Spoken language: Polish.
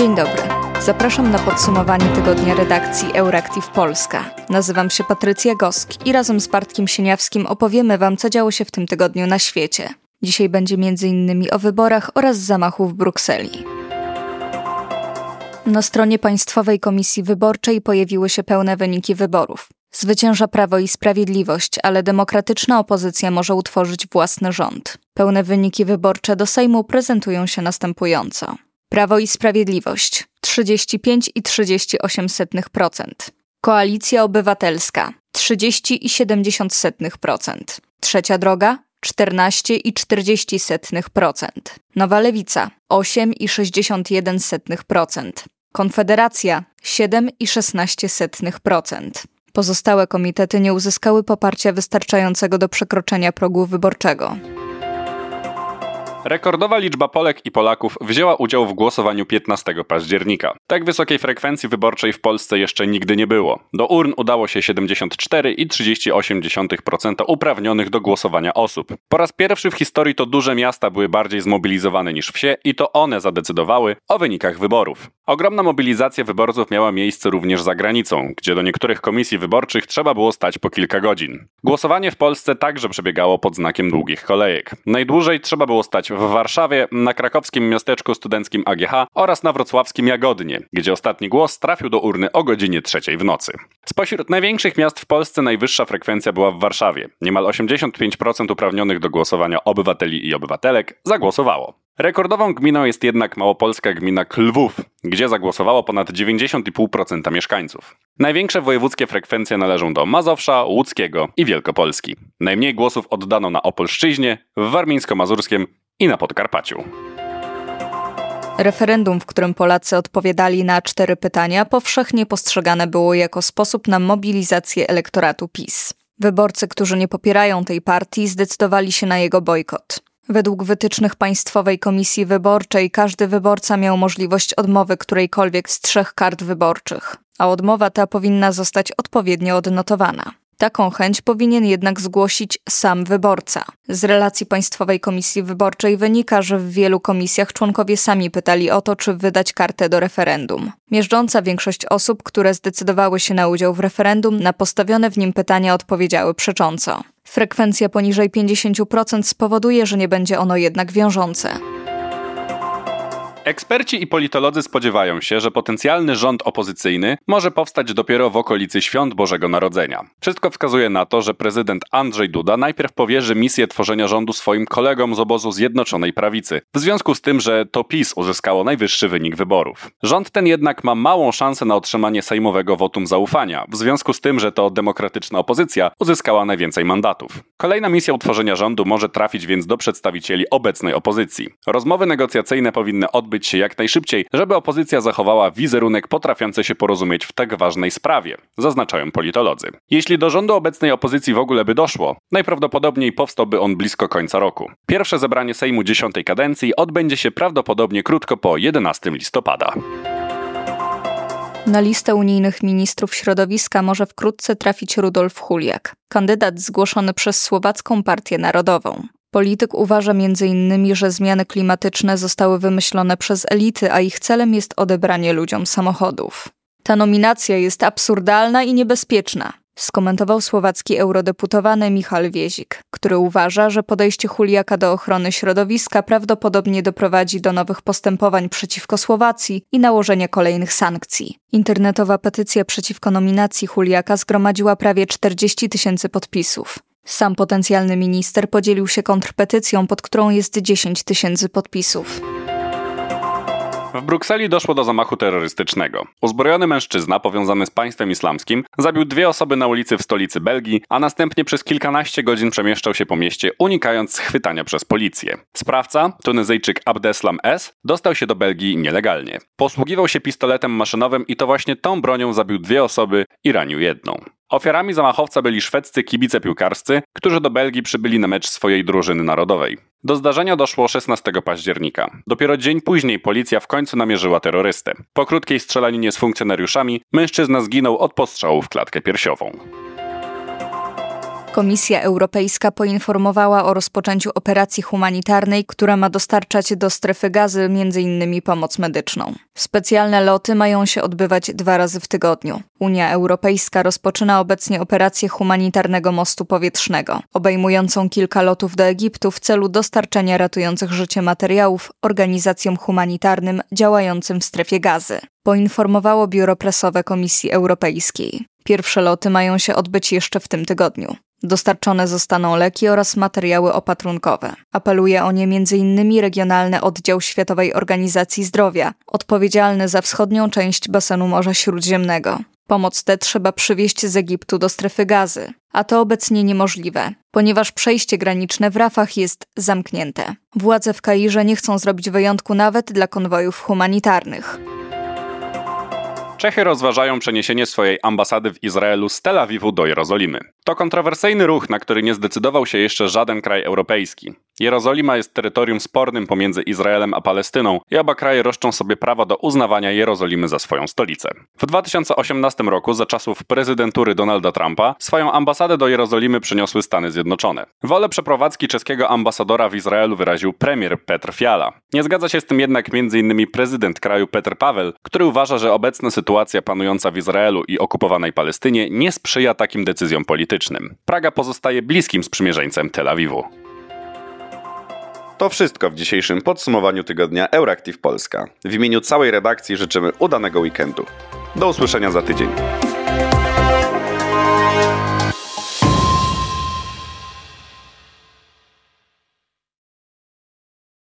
Dzień dobry. Zapraszam na podsumowanie tygodnia redakcji Euractiv Polska. Nazywam się Patrycja Gosk i razem z Bartkiem Sieniawskim opowiemy Wam, co działo się w tym tygodniu na świecie. Dzisiaj będzie m.in. o wyborach oraz zamachu w Brukseli. Na stronie Państwowej Komisji Wyborczej pojawiły się pełne wyniki wyborów. Zwycięża Prawo i Sprawiedliwość, ale demokratyczna opozycja może utworzyć własny rząd. Pełne wyniki wyborcze do Sejmu prezentują się następująco. Prawo i Sprawiedliwość 35,38%. Koalicja Obywatelska 30,70%. Trzecia Droga 14,40%. Nowa Lewica 8,61%. Konfederacja 7,16%. Pozostałe komitety nie uzyskały poparcia wystarczającego do przekroczenia progu wyborczego. Rekordowa liczba Polek i Polaków wzięła udział w głosowaniu 15 października. Tak wysokiej frekwencji wyborczej w Polsce jeszcze nigdy nie było. Do urn udało się 74,38% uprawnionych do głosowania osób. Po raz pierwszy w historii to duże miasta były bardziej zmobilizowane niż wsie i to one zadecydowały o wynikach wyborów. Ogromna mobilizacja wyborców miała miejsce również za granicą, gdzie do niektórych komisji wyborczych trzeba było stać po kilka godzin. Głosowanie w Polsce także przebiegało pod znakiem długich kolejek. Najdłużej trzeba było stać w Warszawie, na krakowskim miasteczku studenckim AGH oraz na wrocławskim Jagodnie, gdzie ostatni głos trafił do urny o godzinie trzeciej w nocy. Spośród największych miast w Polsce najwyższa frekwencja była w Warszawie. Niemal 85% uprawnionych do głosowania obywateli i obywatelek zagłosowało. Rekordową gminą jest jednak małopolska gmina Klwów, gdzie zagłosowało ponad 90,5% mieszkańców. Największe wojewódzkie frekwencje należą do Mazowsza, Łódzkiego i Wielkopolski. Najmniej głosów oddano na Opolszczyźnie, w Warmińsko-Mazurskiem i na Podkarpaciu. Referendum, w którym Polacy odpowiadali na cztery pytania, powszechnie postrzegane było jako sposób na mobilizację elektoratu PiS. Wyborcy, którzy nie popierają tej partii, zdecydowali się na jego bojkot. Według wytycznych Państwowej Komisji Wyborczej każdy wyborca miał możliwość odmowy którejkolwiek z trzech kart wyborczych, a odmowa ta powinna zostać odpowiednio odnotowana. Taką chęć powinien jednak zgłosić sam wyborca. Z relacji Państwowej Komisji Wyborczej wynika, że w wielu komisjach członkowie sami pytali o to, czy wydać kartę do referendum. Miażdżąca większość osób, które zdecydowały się na udział w referendum, na postawione w nim pytania odpowiedziały przecząco. Frekwencja poniżej 50% spowoduje, że nie będzie ono jednak wiążące. Eksperci i politolodzy spodziewają się, że potencjalny rząd opozycyjny może powstać dopiero w okolicy świąt Bożego Narodzenia. Wszystko wskazuje na to, że prezydent Andrzej Duda najpierw powierzy misję tworzenia rządu swoim kolegom z obozu Zjednoczonej Prawicy, w związku z tym, że to PiS uzyskało najwyższy wynik wyborów. Rząd ten jednak ma małą szansę na otrzymanie sejmowego wotum zaufania, w związku z tym, że to demokratyczna opozycja uzyskała najwięcej mandatów. Kolejna misja utworzenia rządu może trafić więc do przedstawicieli obecnej opozycji. Rozmowy negocjacyjne powinny odbyć się jak najszybciej, żeby opozycja zachowała wizerunek potrafiący się porozumieć w tak ważnej sprawie, zaznaczają politolodzy. Jeśli do rządu obecnej opozycji w ogóle by doszło, najprawdopodobniej powstałby on blisko końca roku. Pierwsze zebranie Sejmu dziesiątej kadencji odbędzie się prawdopodobnie krótko po 11 listopada. Na listę unijnych ministrów środowiska może wkrótce trafić Rudolf Huliak, kandydat zgłoszony przez Słowacką Partię Narodową. Polityk uważa m.in., że zmiany klimatyczne zostały wymyślone przez elity, a ich celem jest odebranie ludziom samochodów. Ta nominacja jest absurdalna i niebezpieczna, skomentował słowacki eurodeputowany Michal Wiezik, który uważa, że podejście Huliaka do ochrony środowiska prawdopodobnie doprowadzi do nowych postępowań przeciwko Słowacji i nałożenia kolejnych sankcji. Internetowa petycja przeciwko nominacji Huliaka zgromadziła prawie 40 tysięcy podpisów. Sam potencjalny minister podzielił się kontrpetycją, pod którą jest 10 tysięcy podpisów. W Brukseli doszło do zamachu terrorystycznego. Uzbrojony mężczyzna powiązany z państwem islamskim zabił dwie osoby na ulicy w stolicy Belgii, a następnie przez kilkanaście godzin przemieszczał się po mieście, unikając schwytania przez policję. Sprawca, Tunezyjczyk Abdeslam S., dostał się do Belgii nielegalnie. Posługiwał się pistoletem maszynowym i to właśnie tą bronią zabił dwie osoby i ranił jedną. Ofiarami zamachowca byli szwedzcy kibice piłkarscy, którzy do Belgii przybyli na mecz swojej drużyny narodowej. Do zdarzenia doszło 16 października. Dopiero dzień później policja w końcu namierzyła terrorystę. Po krótkiej strzelaninie z funkcjonariuszami mężczyzna zginął od postrzału w klatkę piersiową. Komisja Europejska poinformowała o rozpoczęciu operacji humanitarnej, która ma dostarczać do strefy gazy m.in. pomoc medyczną. Specjalne loty mają się odbywać dwa razy w tygodniu. Unia Europejska rozpoczyna obecnie operację humanitarnego mostu powietrznego, obejmującą kilka lotów do Egiptu w celu dostarczenia ratujących życie materiałów organizacjom humanitarnym działającym w strefie gazy poinformowało biuro prasowe Komisji Europejskiej. Pierwsze loty mają się odbyć jeszcze w tym tygodniu. Dostarczone zostaną leki oraz materiały opatrunkowe. Apeluje o nie m.in. Regionalny Oddział Światowej Organizacji Zdrowia, odpowiedzialny za wschodnią część basenu Morza Śródziemnego. Pomoc tę trzeba przywieźć z Egiptu do strefy gazy, a to obecnie niemożliwe, ponieważ przejście graniczne w Rafach jest zamknięte. Władze w Kairze nie chcą zrobić wyjątku nawet dla konwojów humanitarnych. Czechy rozważają przeniesienie swojej ambasady w Izraelu z Tel Awiwu do Jerozolimy. To kontrowersyjny ruch, na który nie zdecydował się jeszcze żaden kraj europejski. Jerozolima jest terytorium spornym pomiędzy Izraelem a Palestyną i oba kraje roszczą sobie prawo do uznawania Jerozolimy za swoją stolicę. W 2018 roku, za czasów prezydentury Donalda Trumpa, swoją ambasadę do Jerozolimy przyniosły Stany Zjednoczone. Wolę przeprowadzki czeskiego ambasadora w Izraelu wyraził premier Petr Fiala. Nie zgadza się z tym jednak m.in. prezydent kraju Petr Paweł, który uważa, że obecna sytuacja panująca w Izraelu i okupowanej Palestynie nie sprzyja takim decyzjom politycznym. Praga pozostaje bliskim sprzymierzeńcem Tel Awiwu. To wszystko w dzisiejszym podsumowaniu tygodnia Euractiv Polska. W imieniu całej redakcji życzymy udanego weekendu. Do usłyszenia za tydzień.